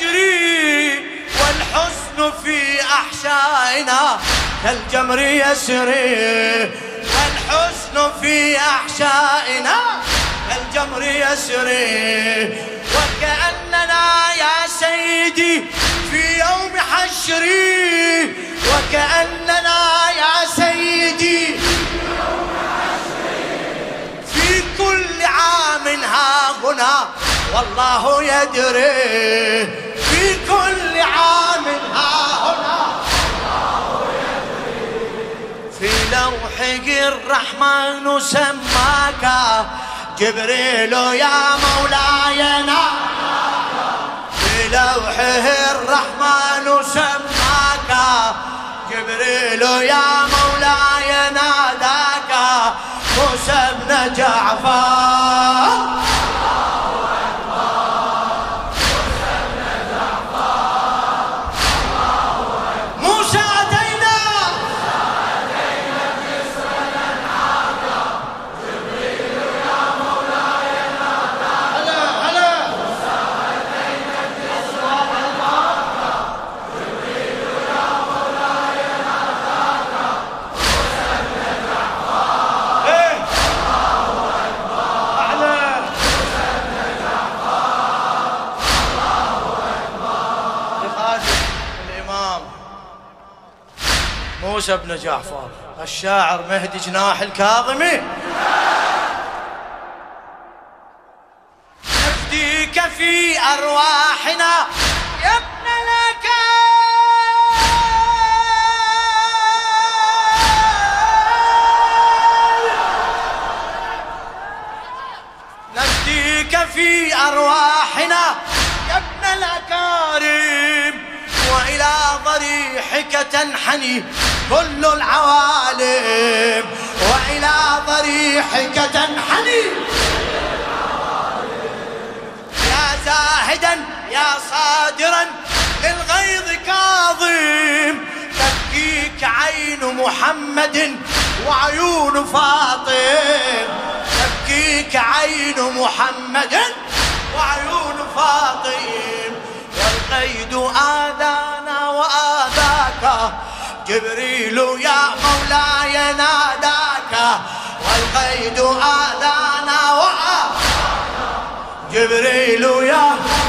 يجري والحزن في أحشائنا كالجمر يسري والحزن في أحشائنا كالجمر يسري وكأننا يا سيدي في يوم حشري وكأننا يا سيدي في كل عام ها هنا والله يدري. في كل عام ها هنا. في الرحمن سماك جبريل يا مولاي في لوحه الرحمن سماك جبريل يا مولاي ناداك موسى بن جعفر. موسى بن جعفر. الشاعر مهدي جناح الكاظمي. نفديك في أرواحنا. يا ابن الأكارم نفديك في أرواحنا. ضريحك تنحني كل العوالم وإلى ضريحك تنحني. يا زاهدا يا صادرا للغيظ كاظم تبكيك عين محمد وعيون فاطم. تبكيك عين محمد وعيون فاطم. والقيد آذانا وآذاك. جبريل يا مولاي ناداك. والقيد آذانا وآذاك جبريل يا وينك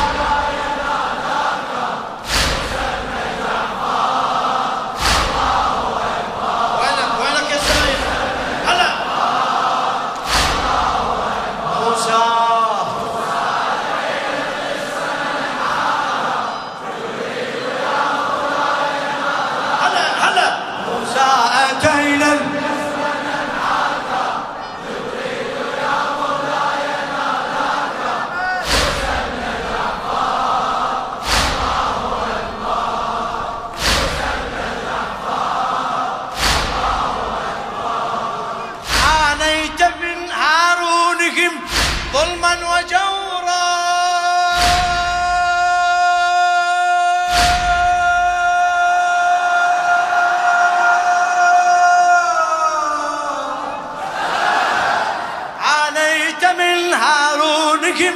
هارونهم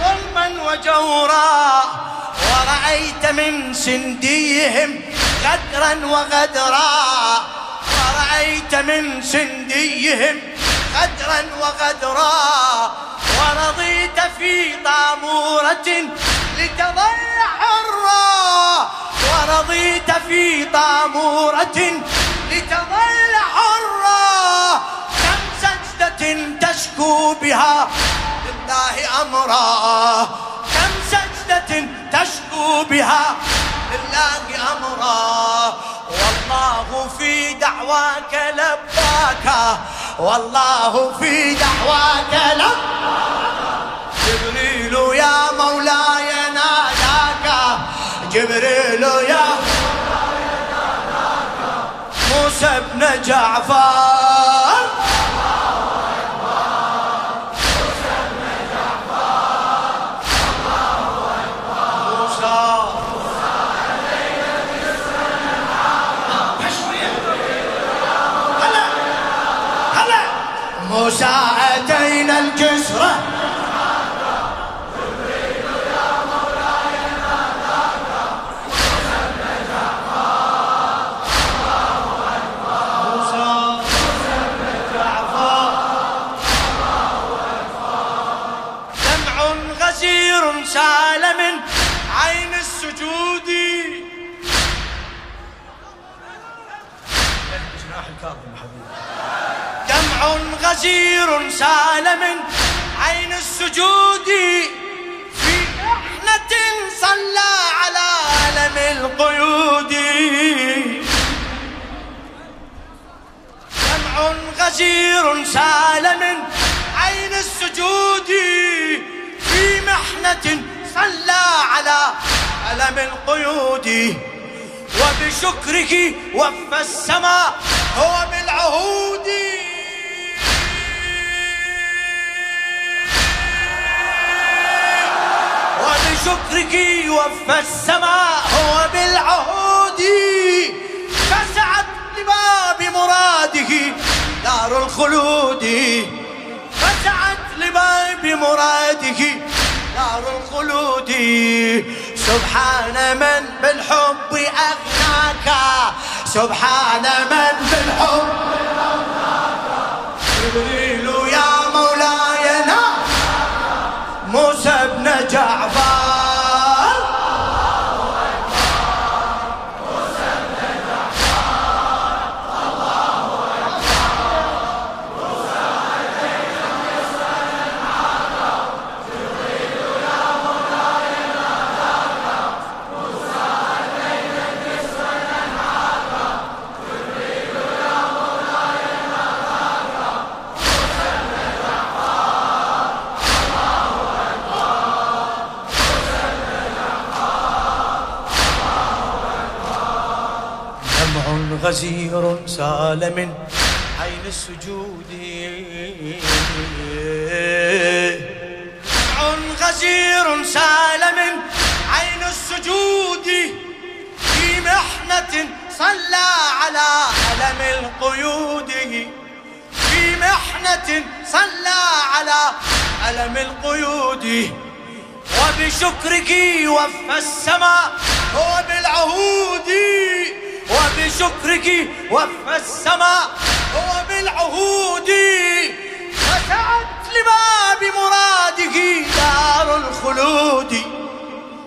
ظلما وجورا ورأيت من سنديهم غدرا وغدرا. ورأيت من سنديهم غدرا وغدرا. ورضيت في طامورة لتظل حرا ورضيت في طامورة لتظل حرا كم سجدة تشكو بها أمرا كم سجدة تشكو بها؟ لله أمرا والله في دعواك لباك. والله في دعواك لباك جبريل يا مولاي ناداك. جبريل يا موسى بن جعفر. غزير سال من عين السجود في محنة صلى على علم القيود. دمع غزير سال من عين السجود في محنة صلى على ألم القيود. وبشكره وفى السماء هو بالعهود وبشكرك وفى السماء هو بالعهود. فسعت لباب مراده دار الخلود. فسعت لباب مراده دار الخلود. سبحان من بالحب أغناك. سبحان من بالحب أغناك. غزير سال من عين السجود. دمع غزير سال من عين السجود. في محنة صلى على ألم القيود. في محنة صلى على ألم القيود. وبشكرك وفى السماء هو بالعهود وبشكرك وفى السماء هو بالعهود فسعت لباب مراده دار الخلود.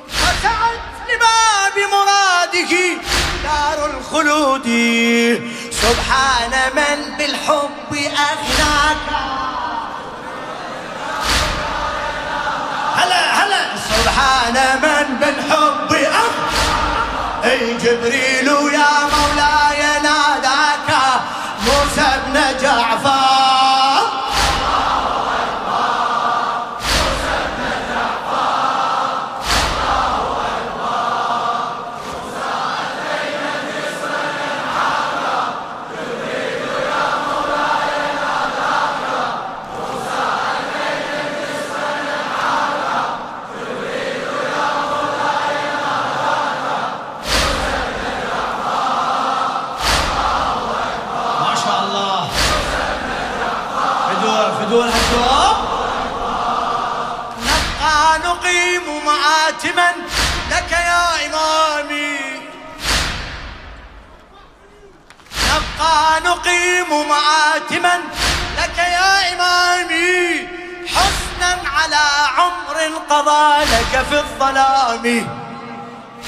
فسعت لباب مراده دار الخلود. سبحان من بالحب أغناك. هلا هلا. سبحان من بالحب جبريل يا مولاي؟ دون الدوام نبقى نقيم معاتما لك يا إمامي نبقى نقيم معاتما لك يا إمامي حسنا على عمر قضى لك في الظلام.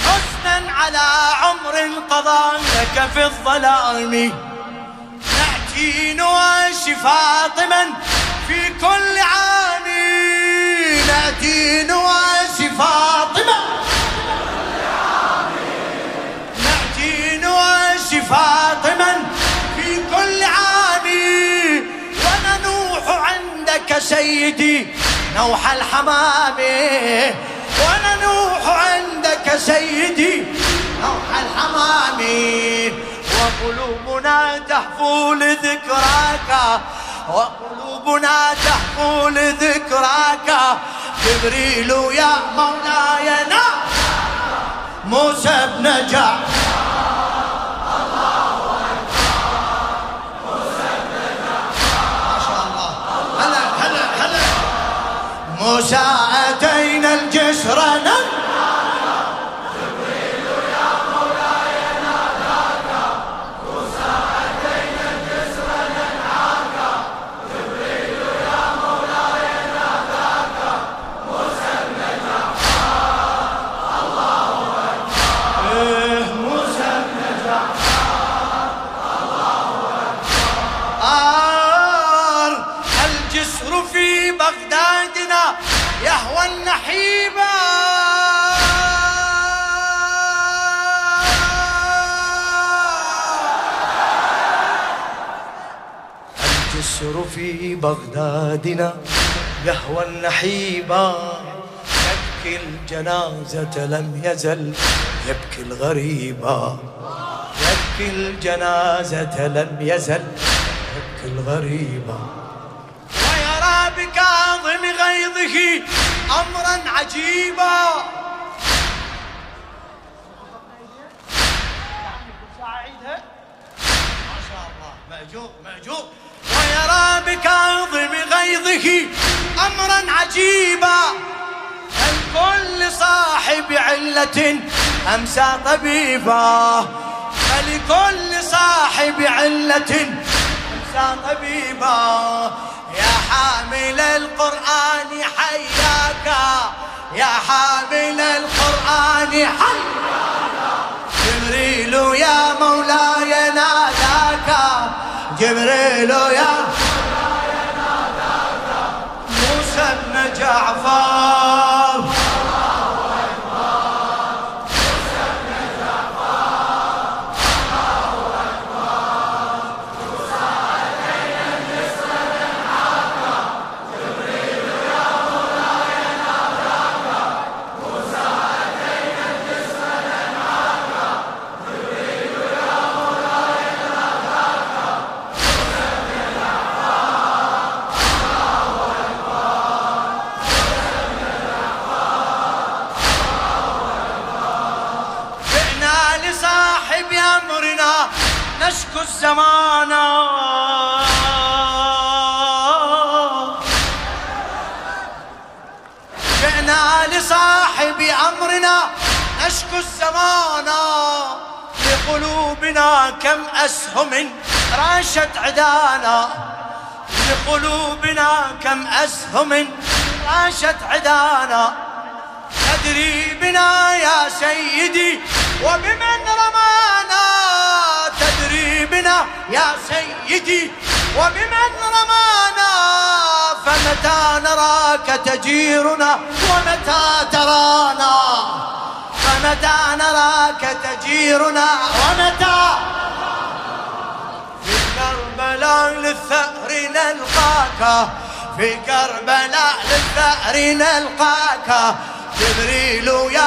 حسنا على عمر قضى لك في الظلام. نأتي نواشي فاطما في كل عام نأتي نواسي فاطمة. نأتي نواسي فاطمة في كل عام. وننوح عندك سيدي نوح الحمام. وننوح عندك سيدي نوح الحمام. وقلوبنا تحفو لذكراك. وقلوبنا تحمل ذكراك. جبريل يا مولاي موسى بن جعفر موسى أتينا الجسر نمر في بغدادنا يهوى النحيبا يبكي الجنازة لم يزل يبكي الغريبا يبكي الجنازة لم يزل يبكي الغريبا ويرى بكاظم غيظه أمرا عجيبا. بكاظم غيظه أمرا عجيبا. الكل صاحب علة أمسى طبيبا. فلكل صاحب علة أمسى طبيبا. يا حامل القرآن حياك. يا حامل القرآن حياك. جبريل يا مولاي ناداك. جبريل يا جعفر. نشكو الزمان. جئنا لصاحب أمرنا نشكو الزمان. لقلوبنا كم أسهم راشت عدانا. لقلوبنا كم أسهم راشت عدانا. تدري بنا يا سيدي وبمن وبمن رمانا فمتى نراك تجيرنا؟ ومتى ترانا؟ فمتى نراك تجيرنا؟ ومتى؟ في كربلاء للثأر نلقاك في كربلاء للثأر نلقاك. جبريل يا